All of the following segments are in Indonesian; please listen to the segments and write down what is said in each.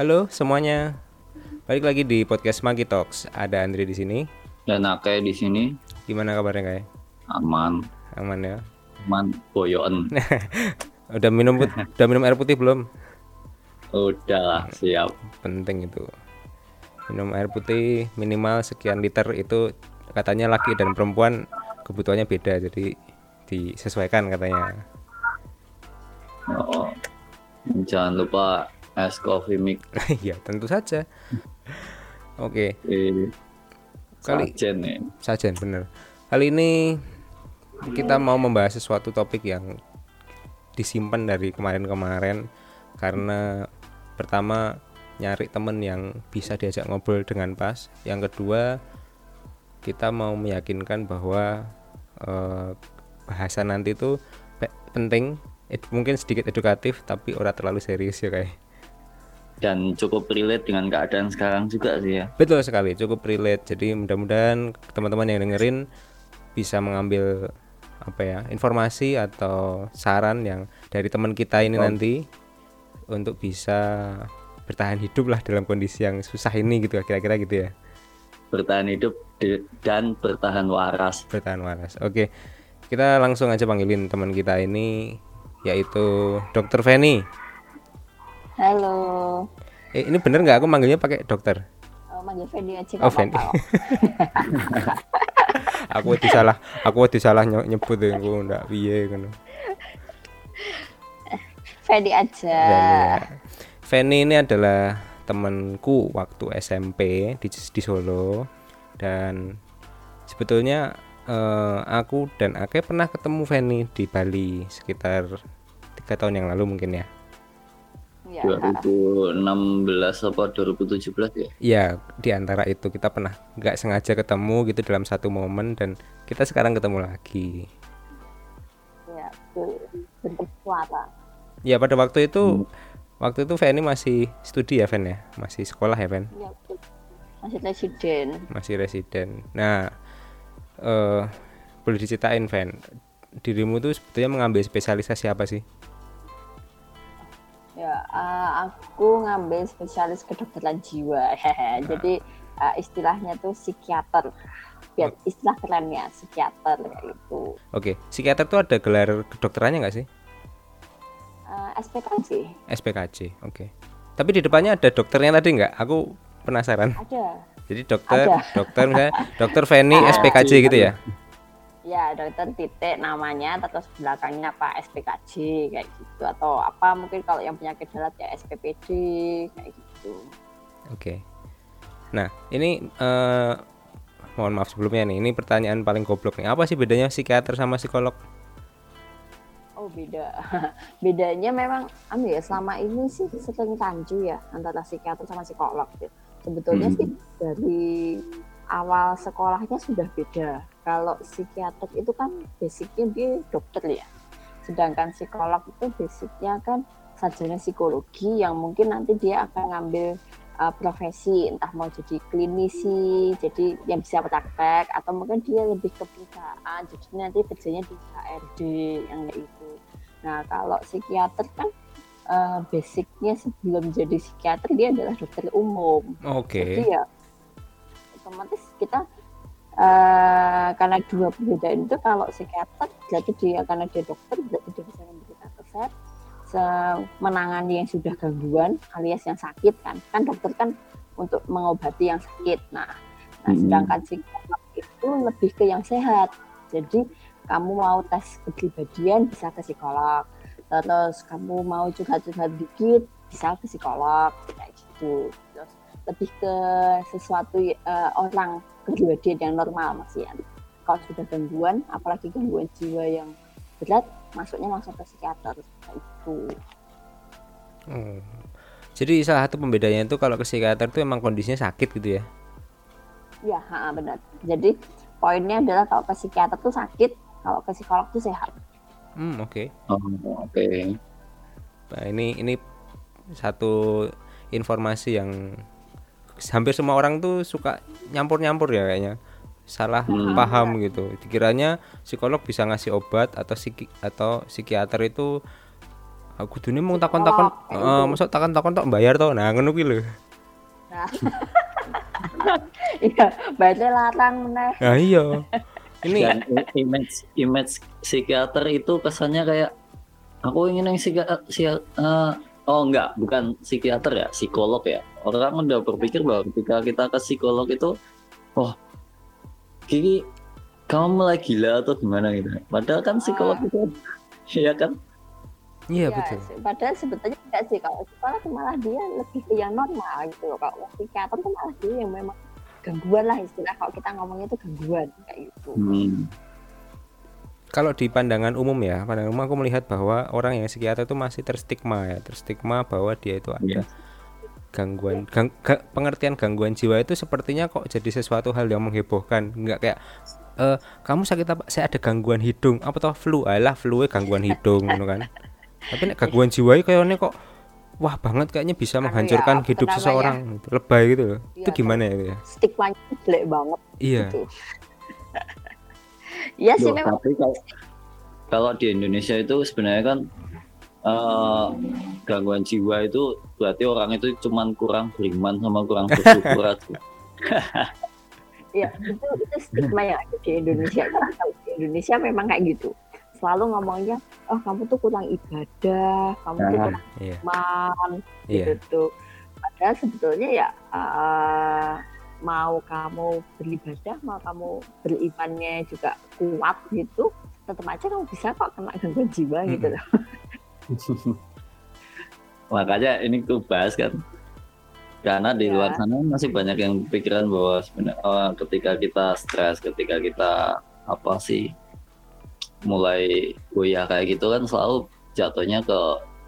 Halo semuanya. Balik lagi di podcast Monkey Talks. Ada Andre di sini. Dan Ake di sini Gimana kabarnya kayak? aman, Aman ya. aman boyoan. Udah minum udah minum air putih belum? Udah lah, siap. Penting itu. Minum air putih minimal sekian liter itu katanya laki dan perempuan kebutuhannya beda jadi disesuaikan katanya. Oh, jangan lupa es coffee mix ya tentu saja. Oke, di Kali- sajen ya. sajen bener. Kali ini kita mau membahas sesuatu topik yang disimpan dari kemarin-kemarin karena pertama nyari temen yang bisa diajak ngobrol dengan pas. Yang kedua kita mau meyakinkan bahwa eh, bahasa nanti itu pe- penting, mungkin sedikit edukatif tapi ora terlalu serius ya kayak. Dan cukup relate dengan keadaan sekarang juga sih ya. Betul sekali, cukup relate. Jadi mudah-mudahan teman-teman yang dengerin bisa mengambil apa ya informasi atau saran yang dari teman kita ini nanti untuk bisa bertahan hidup lah dalam kondisi yang susah ini gitu kira-kira gitu ya Bertahan hidup dan bertahan waras. bertahan waras. Oke, kita langsung aja panggilin teman kita ini yaitu Dokter Feni. Halo. Eh, ini bener nggak aku manggilnya pakai dokter? Oh, manggil Fendi aja Oh, nggak Fendi. aku wedi salah, aku wedi salah nye- nyebut aku ndak piye ngono. Fendi aja. Ya. Feni ini adalah temanku waktu SMP di, di Solo dan sebetulnya eh, aku dan Ake pernah ketemu Feni di Bali sekitar tiga tahun yang lalu mungkin ya. Ya, 2016 apa 2017 ya? Iya di antara itu kita pernah nggak sengaja ketemu gitu dalam satu momen dan kita sekarang ketemu lagi. ya, bentuk suara. Ya pada waktu itu waktu itu Feni masih studi ya Fen ya masih sekolah ya Fen. Ya, masih presiden. masih residen. Nah, eh boleh diceritain, Van, dirimu tuh sebetulnya mengambil spesialisasi apa sih? Ya, eh, aku ngambil spesialis kedokteran jiwa. Jadi eh, istilahnya tuh psikiater. Biar istilah kerennya psikiater kayak gitu. Oke, psikiater tuh ada gelar kedokterannya nggak sih? Eh, SPKJ SPKJ, oke. Tapi di depannya ada dokternya tadi nggak? Aku penasaran. ada. Jadi dokter, Ada. dokter misalnya dokter Feni SPKJ gitu ya? Ya, dokter titik namanya terus belakangnya apa SPKJ kayak gitu atau apa mungkin kalau yang penyakit darat ya SPPD kayak gitu. Oke. Nah, ini eh mohon maaf sebelumnya nih. Ini pertanyaan paling goblok nih. Apa sih bedanya psikiater sama psikolog? Oh beda. Bedanya memang anu ya selama ini sih sering rancu ya antara psikiater sama psikolog. gitu. Sebetulnya Hmm. sih dari awal sekolahnya sudah beda. Kalau psikiater itu kan basicnya dia dokter ya. Sedangkan psikolog itu basicnya kan sarjana psikologi yang mungkin nanti dia akan ngambil uh, profesi entah mau jadi klinisi, jadi yang bisa praktek atau mungkin dia lebih ke perusahaan, jadi nanti kerjanya di HRD yang kayak itu. Nah kalau psikiater kan uh, basicnya sebelum jadi psikiater dia adalah dokter umum. Oke. Jadi ya otomatis kita eh karena dua perbedaan itu kalau psikiater berarti dia karena dia dokter berarti dia bisa memberikan resep. Se- menangani yang sudah gangguan alias yang sakit kan. Kan dokter kan untuk mengobati yang sakit. Nah nah Hmm. sedangkan psikolog itu lebih ke yang sehat. Jadi kamu mau tes kepribadian bisa ke psikolog. Terus kamu mau curhat-curhat dikit bisa ke psikolog. Kayak gitu. Terus lebih ke sesuatu eh, orang kepribadian yang normal mas ya kalau sudah gangguan apalagi gangguan jiwa yang berat masuknya langsung ke psikiater itu Oh. Jadi salah satu pembedanya itu kalau ke psikiater itu emang kondisinya sakit gitu ya? ya ha, benar jadi poinnya adalah kalau ke psikiater tuh sakit kalau ke psikolog tuh sehat Hmm oke. Oh, oke. Nah ini ini satu informasi yang hampir semua orang tuh suka nyampur-nyampur ya kayaknya salah Hmm. paham gitu. Dikiranya psikolog bisa ngasih obat atau psiki atau psikiater itu aku dune mung takon-takon Psikolog, kayak eh gitu. masuk takon-takon tok bayar to nah ngono kuwi lho Nah. Iya, berarti larang meneh. nah iya ini Dan i- image image psikiater itu kesannya kayak aku ingin yang psiki, si, eh, oh enggak, bukan psikiater ya, psikolog ya. Orang udah berpikir bahwa ketika kita ke psikolog itu, oh, Kiki, kamu mulai gila atau gimana gitu. Padahal kan psikolog Ah. itu, iya kan? iya Ya, betul Padahal sebetulnya tidak sih kalau psikolog malah dia lebih ke yang normal gitu loh. Kalau psikiater tuh malah dia yang memang gangguan lah istilah kalau kita ngomongnya itu gangguan kayak gitu. Hmm. Kalau di pandangan umum ya pandangan umum aku melihat bahwa orang yang psikiater itu masih terstigma ya terstigma bahwa dia itu ada Iya. gangguan gang- ga- pengertian gangguan jiwa itu sepertinya kok jadi sesuatu hal yang menghebohkan. Nggak kayak eh kamu sakit apa? Saya ada gangguan hidung. Apa toh? Flu. Alah flu gangguan hidung gitu kan. Tapi nek gangguan jiwa itu kayaknya kok wah banget kayaknya bisa Anu ya, menghancurkan apa hidup seseorang gitu. lebay gitu loh. Itu Iya, gimana ya itu ya? Stigmanya jelek banget iya. gitu. Iya sih Loh, memang. tapi kalau kalau di Indonesia itu sebenarnya kan eh, gangguan jiwa itu berarti orang itu cuman kurang beriman sama kurang bersyukur aja. ya itu itu stigma yang ada di Indonesia. Karena kalau di Indonesia memang kayak gitu. Selalu ngomongnya oh kamu tuh kurang ibadah kamu tuh Nah. kurang iya. iman iya. gitu tuh. Padahal sebetulnya ya eh, mau kamu beribadah mau kamu berimannya juga kuat gitu tetap aja kamu bisa kok kena gangguan jiwa gitu loh Makanya ini ku bahas kan. Karena di Ya. luar sana masih banyak yang pikiran bahwa sebenarnya oh, ketika kita stres, ketika kita apa sih mulai goyah kayak gitu kan selalu jatuhnya ke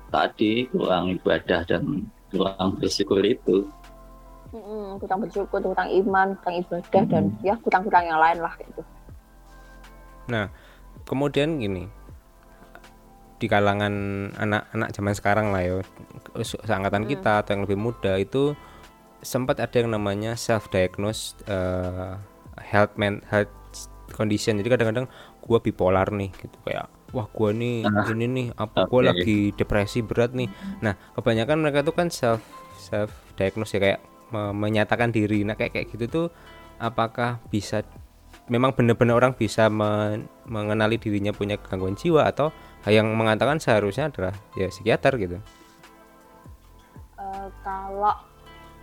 tadi kurang ibadah dan kurang bersyukur itu. Mm-mm, kurang bersyukur kurang iman kurang ibadah dan ya kurang-kurang yang lain lah gitu. Kemudian gini di kalangan anak-anak zaman sekarang lah ya se- seangkatan kita atau yang lebih muda itu sempat ada yang namanya self diagnose health men health condition. Jadi kadang-kadang gua bipolar nih gitu. Kayak wah gua nih ini nih apa gua oke. lagi depresi berat nih. Nah kebanyakan mereka tuh kan self self diagnose ya kayak me- menyatakan diri nah kayak kayak gitu tuh apakah bisa memang benar-benar orang bisa men- mengenali dirinya punya gangguan jiwa atau yang mengatakan seharusnya adalah ya psikiater gitu. Eh, kalau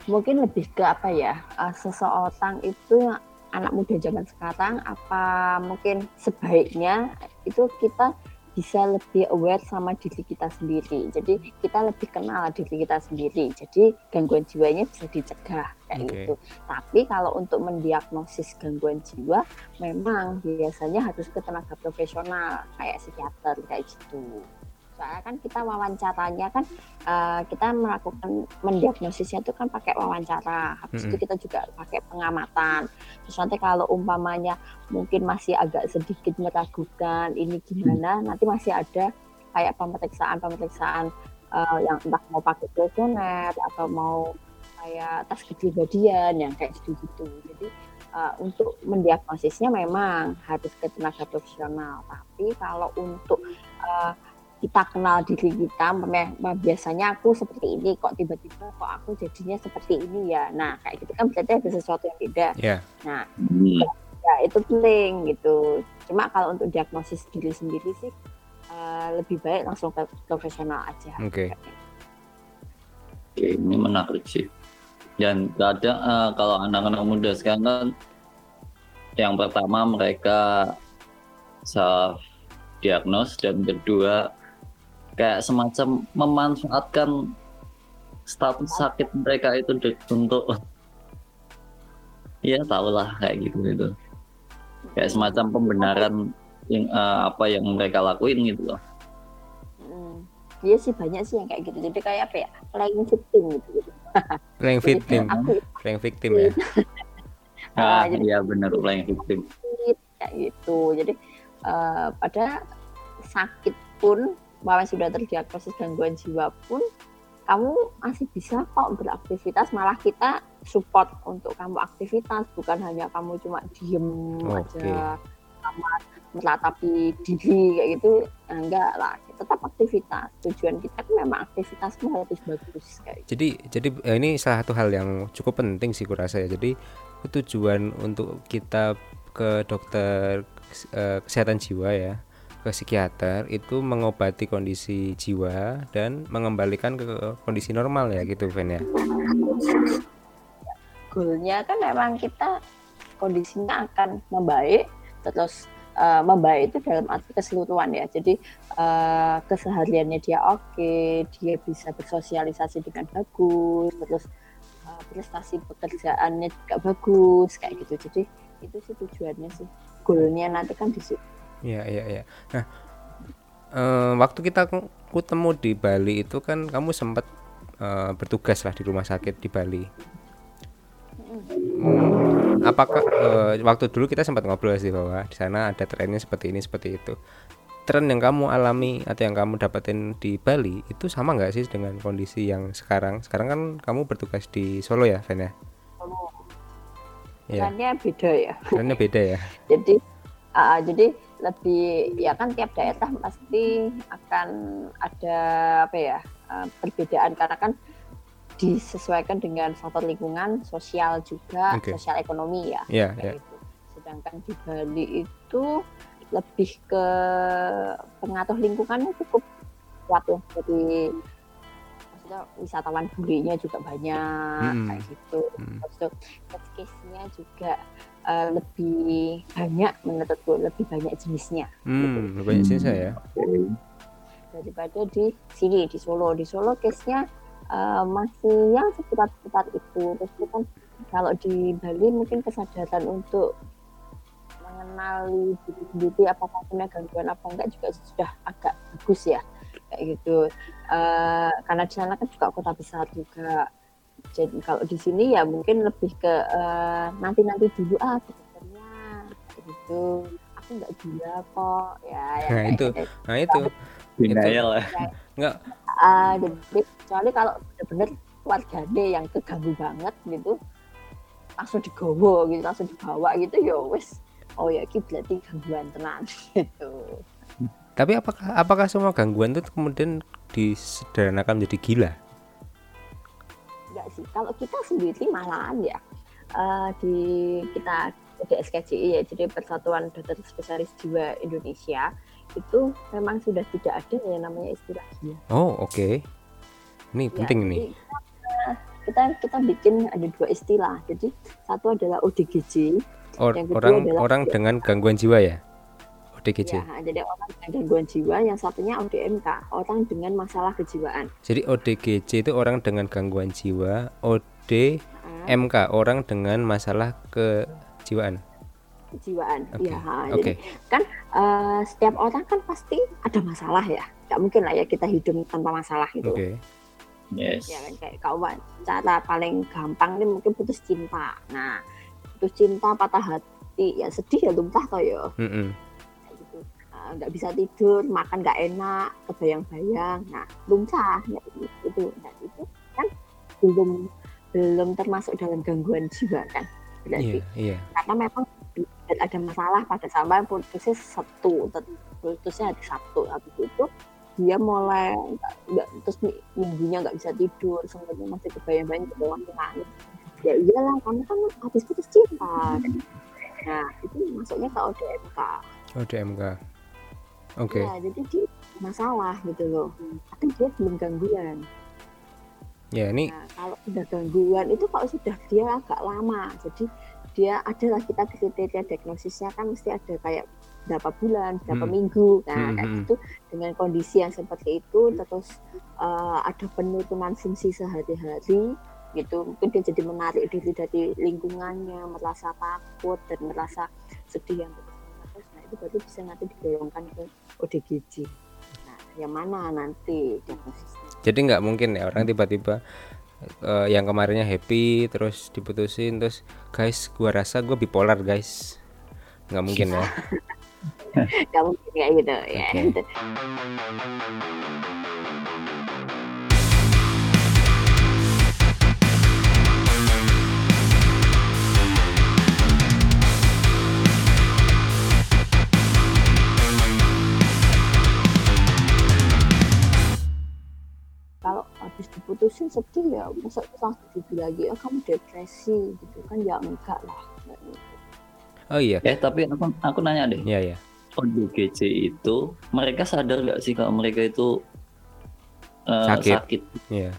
mungkin lebih ke apa ya eh, seseorang itu anak muda zaman sekarang apa mungkin sebaiknya itu kita bisa lebih aware sama diri kita sendiri. Jadi kita lebih kenal diri kita sendiri. Jadi gangguan jiwanya bisa dicegah kayak Oke. gitu. Tapi kalau untuk mendiagnosis gangguan jiwa memang biasanya harus ke tenaga profesional kayak psikiater kayak gitu soalnya kan kita wawancaranya kan eh, kita melakukan mendiagnosisnya itu kan pakai wawancara. Habis itu Mm-mm. kita juga pakai pengamatan. Terus nanti kalau umpamanya mungkin masih agak sedikit meragukan ini gimana nanti masih ada kayak pemeriksaan pemeriksaan eh, yang entah mau pakai kuesioner atau mau kayak tes kepribadian yang kayak gitu-gitu. Jadi eh, untuk mendiagnosisnya memang harus ke tenaga profesional. Tapi kalau untuk eh, kita kenal diri kita biasanya aku seperti ini kok tiba-tiba kok aku jadinya seperti ini ya nah kayak gitu kan berarti ada sesuatu yang beda Ya, nah Hmm. ya itu penting gitu cuma kalau untuk diagnosis diri sendiri sih eh, lebih baik langsung ke profesional aja oke. Oke, ini menarik sih. Dan kadang eh, kalau anak-anak muda sekarang kan yang pertama mereka self diagnose dan kedua kayak semacam memanfaatkan status sakit mereka itu untuk ya tahulah kayak gitu gitu. Kayak semacam pembenaran yang eh, apa yang mereka lakuin gitu loh. Mm. Iya sih banyak sih yang kayak gitu. Jadi kayak apa ya? Playing victim gitu, gitu. Playing victim, aku playing victim ya. Ah, ah jadi- iya benar playing victim. kayak gitu. Jadi eh, pada sakit pun bahwa sudah terdiagnosis gangguan jiwa pun kamu masih bisa kok beraktivitas malah kita support untuk kamu aktivitas bukan hanya kamu cuma diem Oke. aja kamar meratapi diri kayak gitu nah, enggak lah tetap aktivitas tujuan kita kan memang aktivitas harus bagus kayak gitu. Jadi jadi eh, ini salah satu hal yang cukup penting sih kurasa ya. Jadi tujuan untuk kita ke dokter eh, kesehatan jiwa ya ke psikiater itu mengobati kondisi jiwa dan mengembalikan ke kondisi normal ya gitu Ven ya. goalnya kan memang kita kondisinya akan membaik terus uh, membaik itu dalam arti keseluruhan ya. Jadi uh, kesehariannya dia oke dia bisa bersosialisasi dengan bagus terus uh, prestasi pekerjaannya juga bagus kayak gitu. Jadi itu sih tujuannya sih. Goalnya nanti kan di situ Iya iya iya. Nah, uh, waktu kita ketemu di Bali itu kan kamu sempat uh, bertugas lah di rumah sakit di Bali. Hmm, apakah uh, waktu dulu kita sempat ngobrol sih bahwa di sana ada trennya seperti ini seperti itu. Tren yang kamu alami atau yang kamu dapetin di Bali itu sama nggak sih dengan kondisi yang sekarang? Sekarang kan kamu bertugas di Solo ya, Ven ya? Iya. Trennya beda ya. Trennya beda ya. jadi uh, jadi lebih ya kan tiap daerah pasti akan ada apa ya uh, perbedaan karena kan disesuaikan dengan faktor lingkungan, sosial juga, okay. sosial ekonomi ya. Yeah, yeah. Itu. Sedangkan di Bali itu lebih ke pengatur lingkungannya cukup kuat ya. Jadi maksudnya wisatawan bulinya juga banyak hmm. kayak gitu. Hmm. Terus case-nya juga uh, lebih banyak menurutku lebih banyak jenisnya. Hmm, gitu. lebih banyak jenisnya ya. Daripada di sini di Solo, di Solo case-nya uh, masih yang sekitar-sekitar itu. Terus kan kalau di Bali mungkin kesadaran untuk mengenali diri sendiri apakah punya gangguan apa enggak juga sudah agak bagus ya kayak gitu uh, karena di sana kan juga kota besar juga jadi kalau di sini ya mungkin lebih ke uh, nanti-nanti dulu ah dokternya gitu aku nggak gila kok. Ya, ya nah itu. gitu. nah itu. Denial ya nggak. uh, jadi kecuali kalau benar-benar warganya yang keganggu banget gitu langsung digowo gitu langsung dibawa gitu ya wes oh ya ini berarti gangguan tenang gitu. Tapi apakah apakah semua gangguan itu kemudian disederhanakan menjadi gila sih kalau kita sendiri malahan ya uh, di kita di SKCI ya jadi Persatuan Dokter Spesialis Jiwa Indonesia itu memang sudah tidak ada yang namanya istilah gila. Oh oke, okay. ini ya, penting nih. Kita, kita bikin ada dua istilah. Jadi satu adalah ODGJ. Or, yang kedua orang adalah orang dengan gangguan jiwa ya. ODGJ. Ya, jadi orang dengan gangguan jiwa, yang satunya ODMK, orang dengan masalah kejiwaan. Jadi ODGJ itu orang dengan gangguan jiwa, ODMK hmm. orang dengan masalah kejiwaan. Kejiwaan, okay. ya. Okay. kan uh, setiap orang kan pasti ada masalah ya. Gak mungkin lah ya kita hidup tanpa masalah gitu. Oke. Okay. Yes. Ya kan kayak kawan cara paling gampang ini mungkin putus cinta. Nah, putus cinta patah hati ya sedih ya lumrah toh ya. Mm -mm nggak bisa tidur makan nggak enak kebayang-bayang. Nah lumsah ya, itu. Nah, itu kan belum belum termasuk dalam gangguan jiwa kan? Berarti yeah, yeah. karena memang ada masalah pada sama putusnya satu putusnya hari Sabtu. Habis itu dia mulai nggak terus minggunya nggak bisa tidur sebenarnya masih kebayang-bayang kebayang nangis. Ya iyalah karena kan habis putus cinta. Nah itu masuknya ke ODMK ODMK Oke. Okay. Ya, jadi dia masalah gitu loh. Tapi dia belum gangguan. Ya ini. Nah, kalau sudah gangguan itu kalau sudah dia agak lama, jadi dia adalah kita kriteria diagnosisnya kan mesti ada kayak berapa bulan, berapa hmm. minggu, nah hmm. kayak hmm. gitu dengan kondisi yang seperti itu terus uh, ada penurunan fungsi sehari-hari gitu mungkin dia jadi menarik diri dari lingkungannya merasa takut dan merasa sedih yang itu baru bisa nanti digolongkan ke ODGJ. Nah, yang mana nanti diagnosisnya? Jadi nggak mungkin ya orang tiba-tiba uh, yang kemarinnya happy terus diputusin terus guys gua rasa gua bipolar guys nggak mungkin ya nggak mungkin kayak gitu ya okay. kalau habis diputusin sedih ya masa langsung lagi oh kamu depresi gitu kan ya enggak lah. Gitu. oh iya. Eh tapi aku aku nanya deh, iya iya. ODGJ itu mereka sadar nggak sih kalau mereka itu eh, Sakit. sakit? iya.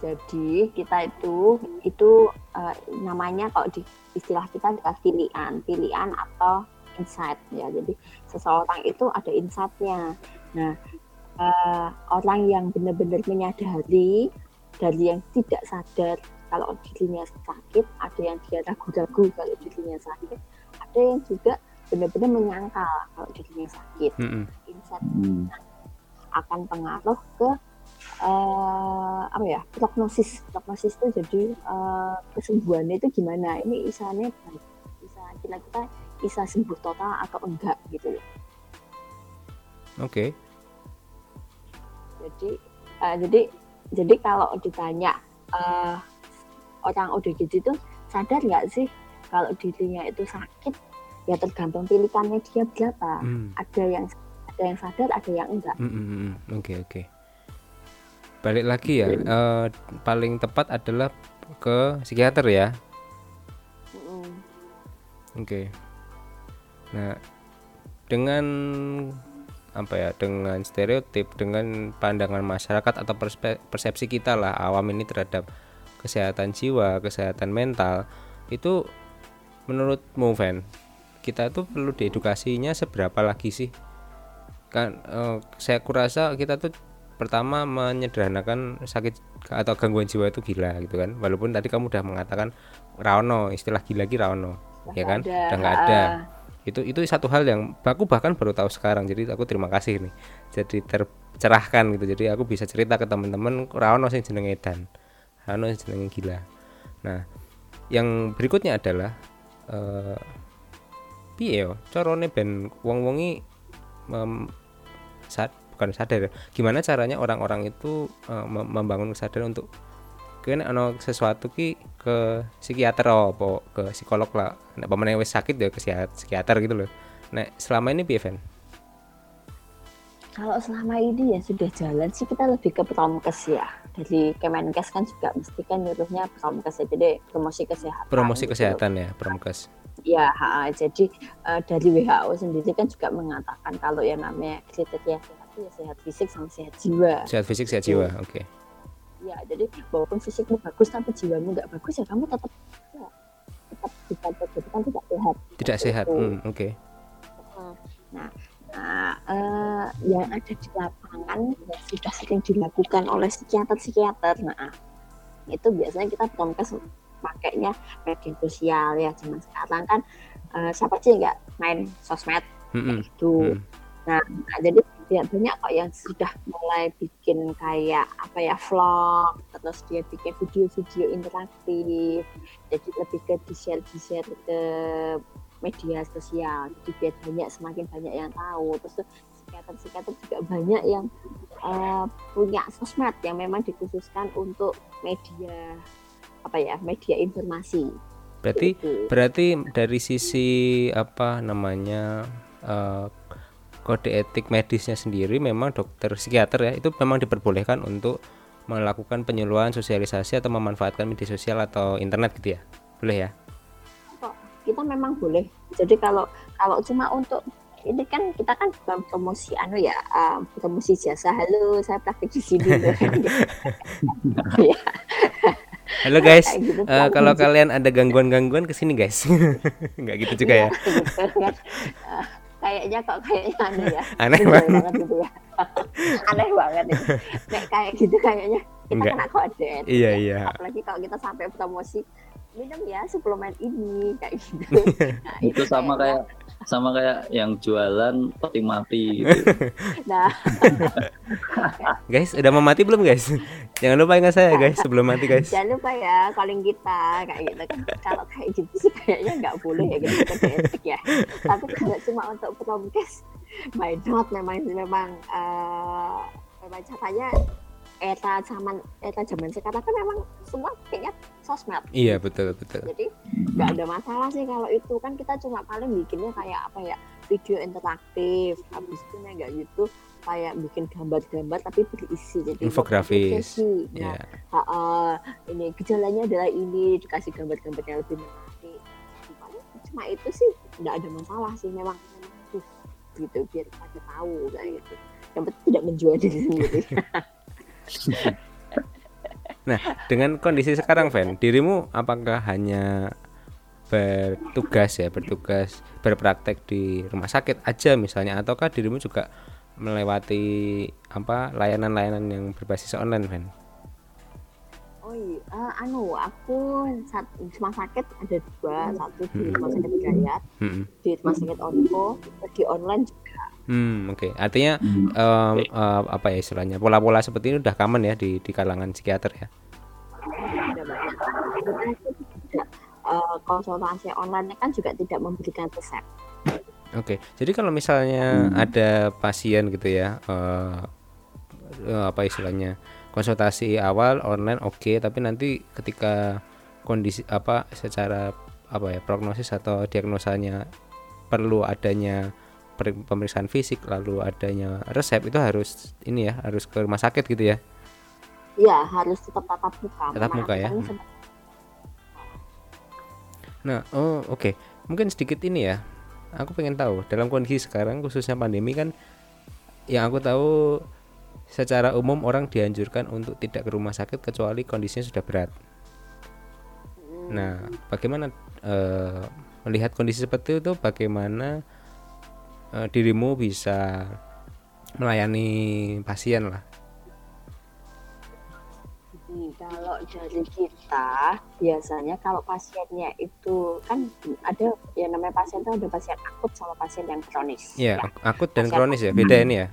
Jadi kita itu itu eh, namanya kalau di istilah kita adalah pilihan pilihan atau insight ya. Jadi seseorang itu ada insightnya. Nah eh, orang yang benar-benar menyadari dari yang tidak sadar kalau dirinya sakit ada yang dia ragu-ragu kalau dirinya sakit ada yang juga benar-benar menyangkal kalau dirinya sakit. Mm-mm. insight Hmm. akan pengaruh ke eh, apa ya prognosis. Prognosis itu jadi eh, kesembuhannya itu gimana? Ini isanya baik. Bisa kita kita bisa sembuh total atau enggak gitu loh. Oke jadi eh, jadi jadi kalau ditanya eh, orang ODGJ itu sadar nggak sih kalau dirinya itu sakit ya tergantung pilihannya dia berapa Hmm. ada yang ada yang sadar ada yang enggak Mm, mm, mm. Oke oke. Balik lagi ya, eh, paling tepat adalah ke psikiater ya. Mm-mm. Oke. Nah, dengan apa ya? Dengan stereotip, dengan pandangan masyarakat atau persepsi kita lah awam ini terhadap kesehatan jiwa, kesehatan mental itu menurutmu Van, kita tuh perlu diedukasinya seberapa lagi sih? Kan eh, saya kurasa kita tuh pertama menyederhanakan sakit atau gangguan jiwa itu gila gitu kan. Walaupun tadi kamu udah mengatakan Raono, istilah gila lagi Raono ya kan udah nggak ada itu itu satu hal yang aku bahkan baru tahu sekarang jadi aku terima kasih nih. Jadi tercerahkan gitu jadi aku bisa cerita ke teman-teman Raono sing jenenge Edan Raono sing jenenge gila. Nah yang berikutnya adalah eh piye yo carane ben wong-wongi mem, sad, bukan sadar ya, gimana caranya orang-orang itu mem- membangun kesadaran untuk kene ono sesuatu ki ke psikiater apa ke psikolog lah nek pamane wis sakit ya ke psikiat- psikiater gitu loh nek selama ini piye? Kalau selama ini ya sudah jalan sih kita lebih ke promkes ya. Dari Kemenkes kan juga mesti kan nyuruhnya promkes ya. Jadi promosi kesehatan. promosi gitu. kesehatan ya promkes Ya, ha, jadi eh, dari WHO sendiri kan juga mengatakan kalau yang namanya kriteria sehat itu ya sehat fisik sama sehat jiwa. sehat fisik sehat jiwa oke Ya, jadi walaupun fisikmu bagus tapi jiwamu nggak bagus ya kamu tetap ya, tetap bisa jadi kan tidak sehat. tidak sehat Gitu. hmm, oke Nah, nah, eh, yang ada di lapangan yang sudah sering dilakukan oleh psikiater-psikiater. Nah, itu biasanya kita promkes pakainya media sosial ya zaman sekarang kan eh, siapa sih nggak main sosmed Mm-mm. itu. Hmm. Nah, nah, jadi ya banyak kok yang sudah mulai bikin kayak apa ya vlog, terus dia bikin video-video interaktif, jadi lebih ke di share di share ke media sosial, jadi biar banyak semakin banyak yang tahu. Terus psikiater-psikiater juga banyak yang eh, punya sosmed yang memang dikhususkan untuk media apa ya media informasi. berarti Gitu. berarti dari sisi apa namanya eh, kode etik medisnya sendiri memang dokter psikiater ya itu memang diperbolehkan untuk melakukan penyuluhan sosialisasi atau memanfaatkan media sosial atau internet gitu ya? Boleh ya? Kita memang boleh. Jadi kalau kalau cuma untuk ini kan kita kan bukan promosi anu ya um, promosi jasa. Halo saya praktik di sini. Iya, halo guys. Gitu. eh, kalau kalian ada gangguan-gangguan ke sini guys. Nggak gitu juga ya? Gitu kan. Kayaknya kok kayaknya aneh ya. Aneh banget. gitu ya. Aneh banget itu Nek, kayak gitu kayaknya kita Enggak. kena kode. Iya iya. apalagi kalau kita sampai promosi minum ya suplemen ini kayak gitu. Nah, Itu sama kayak sama kayak yang jualan peti mati gitu. nah. Guys udah mau mati belum guys? Jangan lupa ingat saya guys sebelum mati guys. Jangan lupa ya calling kita kayak gitu. Kalau kayak gitu sih kayaknya nggak boleh ya gitu etik ya. Tapi kalau cuma untuk promkes by not memang memang eh, memang caranya era zaman era zaman sekarang kan memang semua kayaknya sosmed. Iya betul betul. Jadi nggak ada masalah sih kalau itu. Kan kita cuma paling bikinnya kayak apa ya video interaktif habis itu nggak gitu kayak bikin gambar-gambar tapi berisi. Jadi Infografis. Nah, ha- ha, ini gejalanya adalah ini dikasih gambar-gambar yang lebih menarik. Cuma itu sih nggak ada masalah sih. Memang gitu biar pada tahu kayak gitu. Yang penting tidak menjual diri sendiri dengan kondisi sekarang Ven dirimu apakah hanya bertugas ya bertugas berpraktek di rumah sakit aja misalnya ataukah dirimu juga melewati apa layanan-layanan yang berbasis online Ven oh iya eh, anu aku saat di rumah sakit ada dua satu di Hmm. rumah sakit Gayat Hmm, di rumah sakit Onko di online juga hmm, oke. Artinya Hmm. em, eh, apa ya istilahnya pola-pola seperti ini udah common ya di di kalangan psikiater ya? Eh, konsultasi online kan juga tidak memberikan resep. Oke, jadi kalau misalnya ada pasien gitu ya, eh, eh, apa istilahnya konsultasi awal online oke, tapi nanti ketika kondisi apa secara apa ya prognosis atau diagnosanya perlu adanya pemeriksaan fisik lalu adanya resep itu harus ini ya harus ke rumah sakit gitu ya. ya harus tetap tatap muka Tatap muka ya. Seperti- Nah, oh oke, mungkin sedikit ini ya. Aku pengen tahu dalam kondisi sekarang khususnya pandemi kan, yang aku tahu secara umum orang dianjurkan untuk tidak ke rumah sakit kecuali kondisinya sudah berat. Hmm. Nah, bagaimana eh, melihat kondisi seperti itu? Bagaimana eh, dirimu bisa melayani pasien lah? Kalau dari kita biasanya kalau pasiennya itu kan ada ya namanya pasien itu ada pasien akut sama pasien yang kronis. Ya, ak- akut dan Pasien kronis ya, beda ini ya.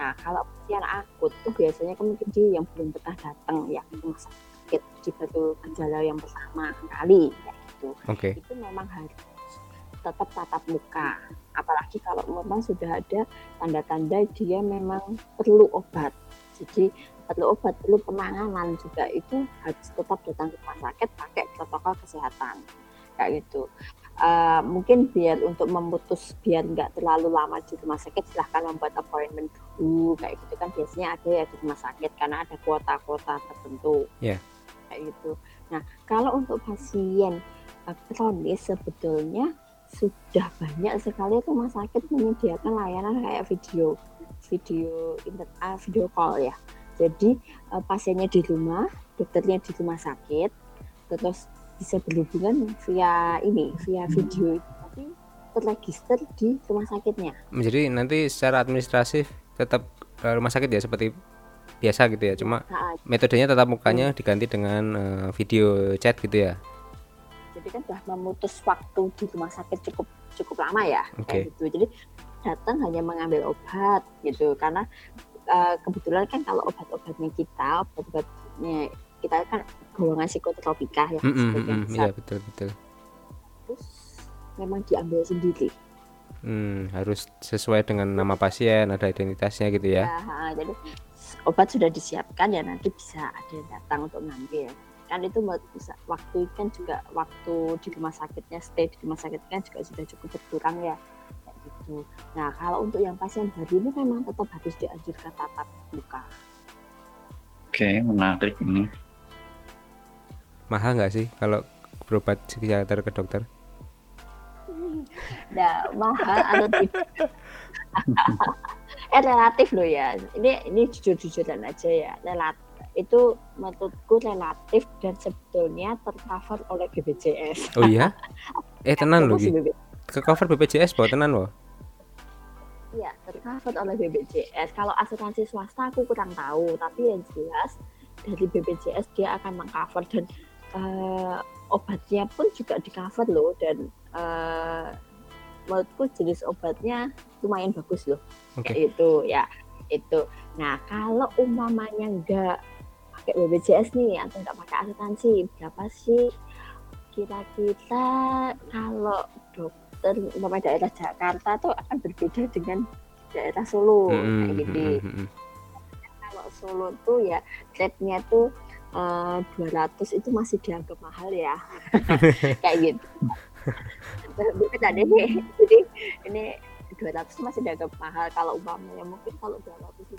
Nah kalau pasien akut tuh biasanya kan mungkin dia yang belum pernah datang ya rumah sakit di baru gejala yang pertama kali ya gitu. Oke. Itu memang harus tetap tatap muka. Apalagi kalau memang sudah ada tanda-tanda dia memang perlu obat. Jadi perlu obat, perlu penanganan juga itu harus tetap datang ke rumah sakit pakai protokol kesehatan kayak gitu. Eh, mungkin biar untuk memutus biar nggak terlalu lama di rumah sakit silahkan membuat appointment dulu kayak gitu kan biasanya ada ya di rumah sakit karena ada kuota-kuota tertentu Iya. kayak gitu. Nah kalau untuk pasien eh, kronis sebetulnya sudah banyak sekali rumah sakit menyediakan layanan kayak video video inter, ah, video call ya. Jadi eh, pasiennya di rumah, dokternya di rumah sakit, terus bisa berhubungan via ini, via video itu tapi terregister di rumah sakitnya. Jadi nanti secara administratif tetap ke rumah sakit ya seperti biasa gitu ya. Cuma metodenya tetap mukanya diganti dengan eh, video chat gitu ya. Jadi kan sudah memutus waktu di rumah sakit cukup cukup lama ya Oke. kayak gitu. Jadi datang hanya mengambil obat gitu karena eh, kebetulan kan kalau obat-obatnya kita, obat-obatnya kita kan golongan psikotropika ya, Mm, mm, sebagian mm, besar. Iya betul betul. terus memang diambil sendiri. Hmm, harus sesuai dengan nama pasien, ada identitasnya gitu ya. ha, jadi obat sudah disiapkan ya nanti bisa ada yang datang untuk ngambil. Kan itu bisa waktu kan juga waktu di rumah sakitnya stay di rumah sakit kan juga sudah cukup berkurang ya. Kayak gitu. Nah kalau untuk yang pasien baru ini memang tetap harus dianjurkan tatap muka. Oke, menarik ini. Mahal nggak sih kalau berobat psikiater ke dokter? Nah mahal atau tidak? eh relatif loh ya. Ini ini jujur-jujuran aja ya. Relatif itu menurutku relatif dan sebetulnya tercover oleh BPJS. Oh iya? Eh tenan loh. Ke cover BPJS bawa tenan loh. Iya, tercover oleh BPJS. Kalau asuransi swasta aku kurang tahu, tapi yang jelas dari BPJS dia akan mengcover dan eh, obatnya pun juga di cover loh dan eh, menurutku jenis obatnya lumayan bagus loh. Oke. Kayak itu ya. Itu. Nah, kalau umpamanya enggak pakai BPJS nih atau enggak pakai asuransi, berapa sih? Kira-kira kalau dokter umpamanya daerah Jakarta tuh akan berbeda dengan daerah Solo Mm, kayak gitu. mm, mm, mm. Kalau Solo tuh ya rate-nya tuh eh, 200 itu masih dianggap mahal ya. Kayak gitu. Bukan nih jadi ini 200 itu masih dianggap mahal kalau umpamanya mungkin kalau 250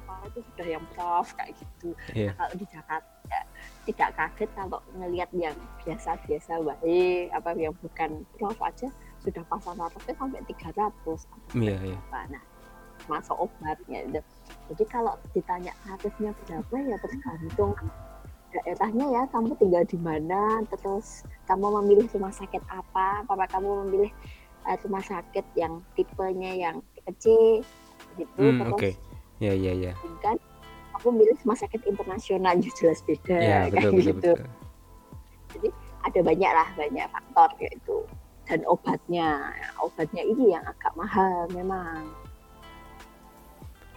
apa itu sudah yang prof kayak gitu Iya. Nah, kalau di Jakarta ya, tidak kaget kalau ngelihat yang biasa-biasa baik apa yang bukan prof aja sudah pasang tarifnya sampai 300 Iya, iya. apa nah masuk obatnya gitu. jadi kalau ditanya tarifnya berapa ya tergantung daerahnya ya kamu tinggal di mana terus kamu memilih rumah sakit apa apa kamu memilih eh, rumah sakit yang tipenya yang kecil gitu Hmm, terus oke. Ya, ya, ya. kan aku milih rumah sakit internasional jelas beda kayak betul, betul, gitu betul. ada banyak lah banyak faktor yaitu dan obatnya obatnya ini yang agak mahal memang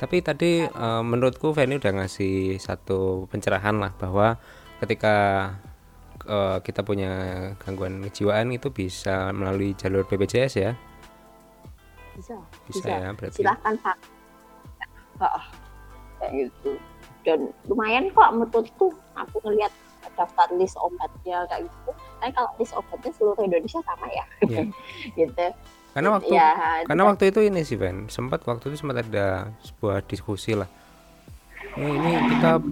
Tapi tadi eh, menurutku Feni udah ngasih satu pencerahan lah bahwa ketika eh, kita punya gangguan kejiwaan itu bisa melalui jalur BPJS ya. bisa Bisa, Bisa. ya berarti. silahkan pak oh, kayak gitu dan lumayan kok menurutku aku ngelihat daftar list obatnya kayak gitu tapi kalau list obatnya seluruh Indonesia sama ya Iya. gitu Karena waktu ya karena waktu itu ini sih Fen, sempat waktu itu sempat ada sebuah diskusi lah. Oh, ini kita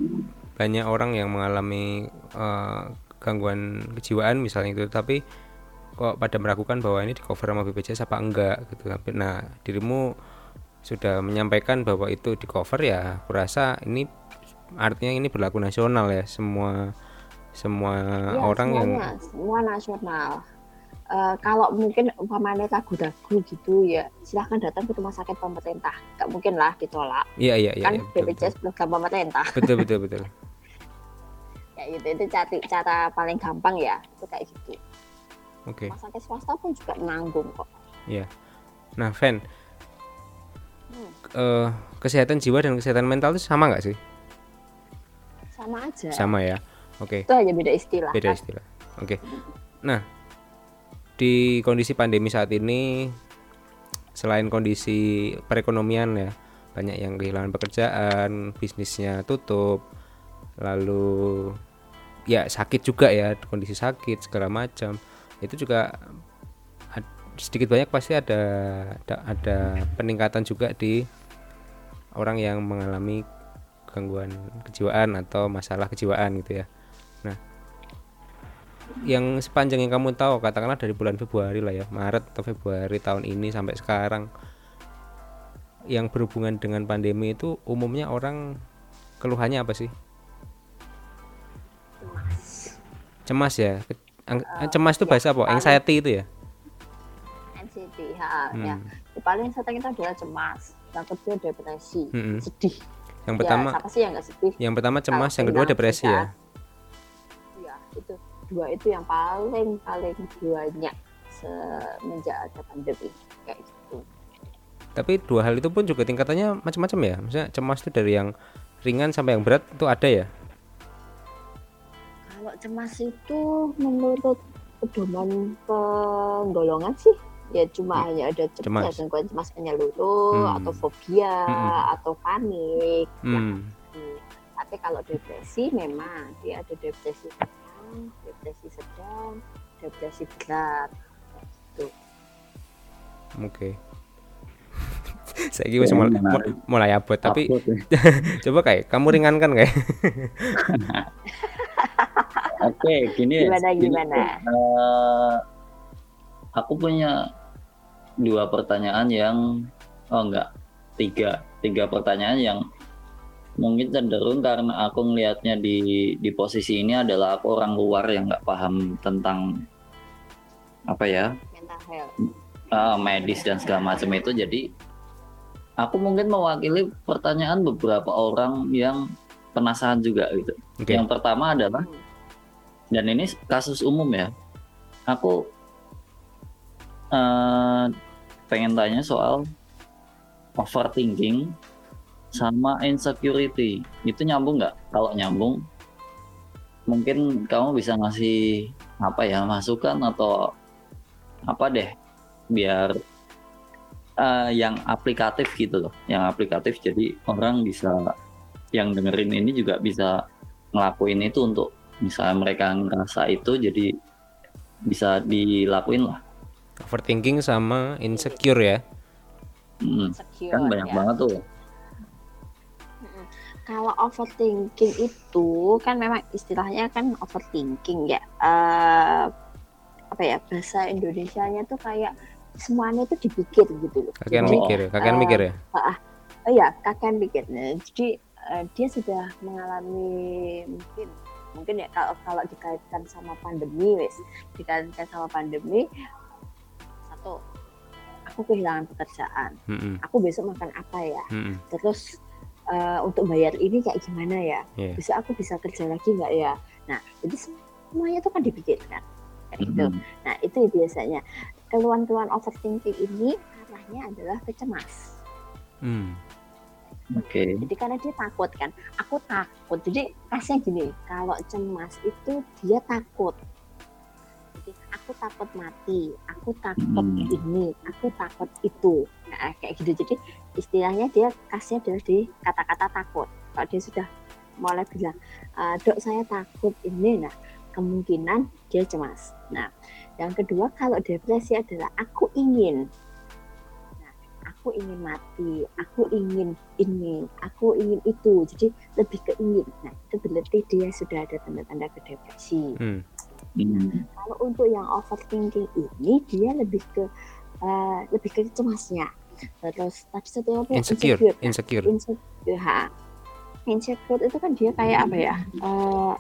banyak orang yang mengalami eh, gangguan kejiwaan misalnya itu, tapi kok pada meragukan bahwa ini di cover sama BPJS apa enggak gitu. Tapi nah dirimu sudah menyampaikan bahwa itu di cover ya, aku rasa ini artinya ini berlaku nasional ya. Semua semua Iya, orang yang semuanya, semua nasional. Eh, kalau mungkin umpamanya ragu-ragu gitu ya silahkan datang ke rumah sakit pemerintah. Nggak mungkin lah ditolak. Iya iya iya kan iya, betul, betul. BPJS program pemerintah. Betul betul betul kayak gitu. Itu cara, cara paling gampang ya. Itu kayak gitu. Oke. Rumah sakit swasta pun juga menanggung kok. Nah Fen. Hmm. eh, kesehatan jiwa dan kesehatan mental itu sama nggak sih? Sama aja. Sama ya? Oke. Itu hanya beda istilah. Beda kan. istilah. Oke. Nah di kondisi pandemi saat ini selain kondisi perekonomian ya banyak yang kehilangan pekerjaan bisnisnya tutup lalu ya sakit juga ya kondisi sakit segala macam. Itu juga sedikit banyak pasti ada ada, peningkatan juga di orang yang mengalami gangguan kejiwaan atau masalah kejiwaan gitu ya. Yang sepanjang yang kamu tahu katakanlah dari bulan Februari lah ya Maret atau Februari tahun ini sampai sekarang yang berhubungan dengan pandemi itu umumnya orang keluhannya apa sih cemas ya? Ang- cemas itu bahasa apa? anxiety itu ya? NCT ha, ya. Hmm. Yang paling sering itu adalah cemas yang kedua depresi Mm-mm. sedih. Yang ya pertama siapa sih yang nggak sedih? yang pertama cemas yang kedua depresi ya? ya itu dua itu yang paling paling banyak semenjak ada pandemi kayak gitu. Tapi dua hal itu pun juga tingkatannya macam-macam ya? Maksudnya cemas itu dari yang ringan sampai yang berat itu ada ya cemas itu menurut pedoman penggolongan sih ya cuma hanya ada Cemas. cemas gangguan cemas menyeluruh Hmm. atau fobia Mm-mm. atau panik hmm. Hmm, Tapi kalau depresi memang dia ada depresi ringan, depresi sedang, depresi berat. Gitu. oke saya kira mulai, mulai abot tapi ya. coba kayak kamu ringankan kayak Oke, gini. Gimana, gini, gimana? eh, aku punya dua pertanyaan yang oh enggak tiga tiga pertanyaan yang mungkin cenderung karena aku ngelihatnya di di posisi ini adalah aku orang luar yang nggak paham tentang apa ya Mental health. Eh, medis dan segala macam itu jadi aku mungkin mewakili pertanyaan beberapa orang yang penasaran juga gitu oke yang pertama adalah dan ini kasus umum ya. Aku eh, pengen tanya soal overthinking sama insecurity. Itu nyambung nggak? Kalau nyambung, mungkin kamu bisa ngasih apa ya masukan atau apa deh biar eh, yang aplikatif gitu loh, yang aplikatif jadi orang bisa yang dengerin ini juga bisa ngelakuin itu untuk misalnya mereka ngerasa itu jadi bisa dilakuin lah overthinking sama insecure ya Hmm, Insecure, kan banyak ya. banget tuh. Kalau overthinking itu kan memang istilahnya kan overthinking ya. Eh apa ya bahasa Indonesianya tuh kayak semuanya itu dipikir gitu loh. kakek mikir kakek eh, mikir ya? oh ya kakek mikir. Nah, jadi eh, dia sudah mengalami mungkin mungkin ya kalau kalau dikaitkan sama pandemi wes dikaitkan sama pandemi satu aku kehilangan pekerjaan. Mm-mm, aku besok makan apa ya? Mm-mm, terus eh, untuk bayar ini kayak gimana ya? Iya. bisa aku bisa kerja lagi nggak ya? Nah jadi semuanya itu kan dipikirkan kayak gitu. Hmm, nah itu biasanya keluhan-keluhan overthinking ini arahnya adalah ke cemas. Mm. oke. Jadi karena dia takut kan. Aku takut. Jadi kasnya gini kalau cemas itu dia takut. Jadi aku takut mati aku takut Hmm. ini aku takut itu. Nah, kayak gitu. Jadi istilahnya dia kasnya adalah di kata-kata takut. Kalau dia sudah mulai bilang "Eh, dok saya takut ini. Nah kemungkinan dia cemas. Nah yang kedua kalau depresi adalah aku ingin. Nah aku ingin mati aku ingin ini aku ingin itu. Jadi lebih ke ingin. Nah itu berarti dia sudah ada tanda-tanda ke depresi. Mm. Hmm, kalau untuk yang overthinking ini dia lebih ke eh, lebih ke cemasnya. Terus tadi satu apa insecure kan? insecure. Insecure ha. insecure itu kan dia kayak apa ya?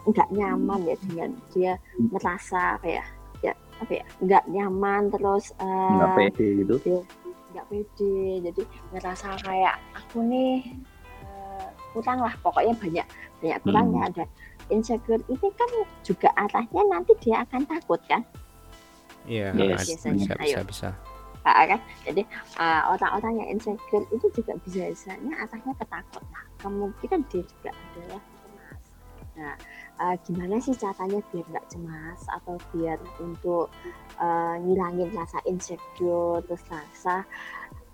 Nggak nyaman ya dengan dia merasa apa ya ya apa ya nggak nyaman terus eh, nggak pede gitu? dia nggak pede. Jadi ngerasa kayak aku nih eh, kurang lah. Pokoknya banyak banyak kurangnya ada insecure. Ini kan juga arahnya nanti dia akan takut kan? Iya Yes. Biasanya, bisa bisa ayo. bisa. Ah, kan? Jadi eh, orang-orang yang insecure itu juga biasanya arahnya ketakut nah kemungkinan dia juga adalah nah eh, gimana sih caranya biar nggak cemas atau biar untuk eh, ngilangin rasa insecure terus rasa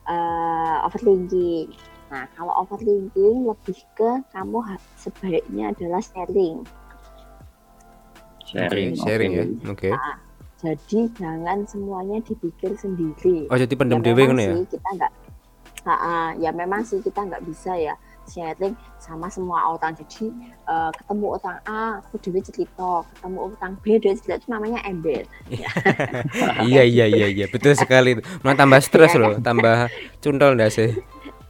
eh, overthinking? Nah kalau overthinking lebih ke kamu sebaiknya adalah sharing. Sharing sharing oke. ya oke jadi jangan semuanya dipikir sendiri. Oh jadi pendem ya dewe kan ya? sih kita nggak Ha, ha, ya memang sih kita nggak bisa ya sharing sama semua orang. Jadi eh, ketemu orang A aku dewe cerita. Ketemu orang B dia cerita. Itu namanya ember iya iya iya iya. Betul sekali. Malah tambah stres Iya, loh tambah cuntol ndak sih?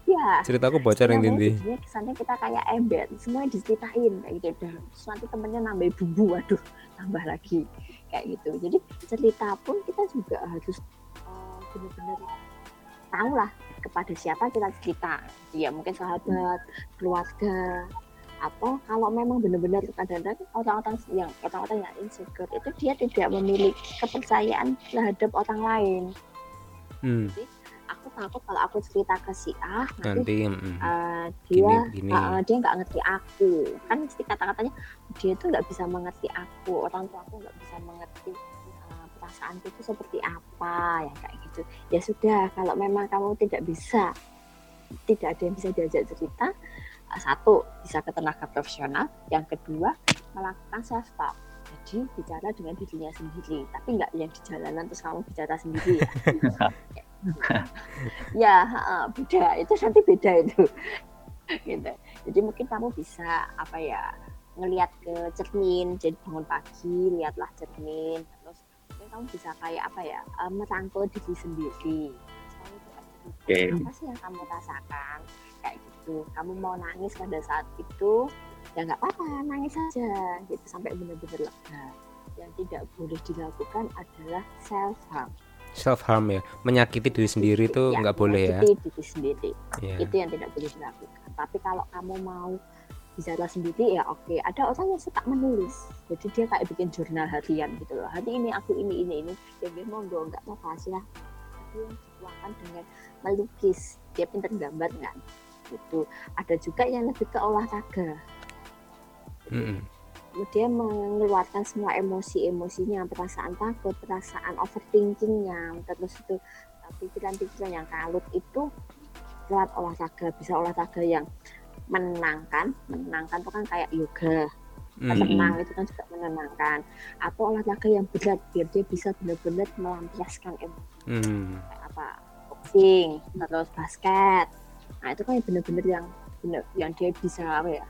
Ya ceritaku bocor yang jadinya kesannya kita kayak ember semuanya diceritain kayak gitu. Dan nanti temennya nambah bumbu waduh tambah lagi kayak gitu. Jadi cerita pun kita juga harus eh, benar-benar tahu lah kepada siapa kita cerita. Ya mungkin sahabat keluarga atau kalau memang benar-benar kadang-kadang orang-orang yang orang-orang yang insecure itu dia tidak memiliki kepercayaan terhadap orang lain. Hmm, aku takut kalau aku cerita ke si A nanti nanti mm, uh, gini dia gini. uh, dia nggak ngerti aku. Kan mesti kata-katanya dia itu nggak bisa mengerti aku orang tua aku nggak bisa mengerti uh, perasaanku itu seperti apa ya kayak gitu. Ya sudah kalau memang kamu tidak bisa tidak ada yang bisa diajak cerita uh, satu bisa ke tenaga profesional yang kedua melakukan self talk jadi bicara dengan dirinya sendiri tapi nggak yang di jalanan terus kamu bicara sendiri ya. Ya heeh, beda. Itu nanti beda itu. Gitu. Jadi mungkin kamu bisa apa ya ngelihat ke cermin jadi bangun pagi lihatlah cermin terus kamu bisa kayak apa ya eh, merangkul diri sendiri. Cerita, Oke. apa sih yang kamu rasakan? Kayak gitu. Kamu mau nangis pada saat itu ya nggak apa-apa nangis saja gitu sampai benar-benar lega. Yang tidak boleh dilakukan adalah self harm self harm ya. Menyakiti diri sendiri itu Ya, nggak boleh ya. diri sendiri. Iya. itu yang tidak boleh dilakukan. Tapi kalau kamu mau bicara sendiri ya oke. Ada orang yang suka menulis. Jadi dia kayak bikin jurnal harian gitu loh. Hari ini aku ini ini ini. Ya dia monggo nggak apa-apa sih lah tapi yang dituangkan dengan melukis. Dia pintar gambar kan? Itu ada juga yang lebih ke olahraga. Mm-mm. dia mengeluarkan semua emosi-emosinya, perasaan takut, perasaan overthinkingnya, terus itu uh, pikiran-pikiran yang kalut itu lewat olahraga, bisa olahraga yang menenangkan, menenangkan itu kan kayak yoga, Hmm. renang itu kan juga menenangkan atau olahraga yang berat biar dia bisa benar-benar melampiaskan emosi Hmm. kayak apa boxing terus basket nah itu kan yang benar-benar yang bener, yang dia bisa apa ya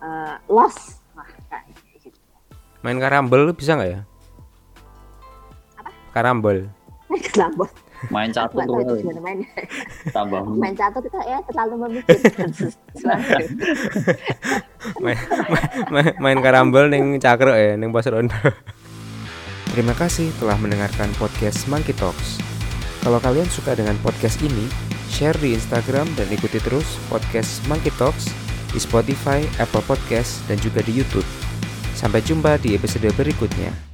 eh, loss nah kayak gitu Main karambol bisa nggak ya? Apa? Karambol. Kenapa? main catur itu tuh main tambah main catur kita ya terlalu memikirkan sesuatu main, main, main karambol ning cakro ya ning pos ronda. Terima kasih telah mendengarkan podcast Monkey Talks. Kalau kalian suka dengan podcast ini, share di Instagram dan ikuti terus podcast Monkey Talks di Spotify, Apple Podcast, dan juga di YouTube. Sampai jumpa di episode berikutnya.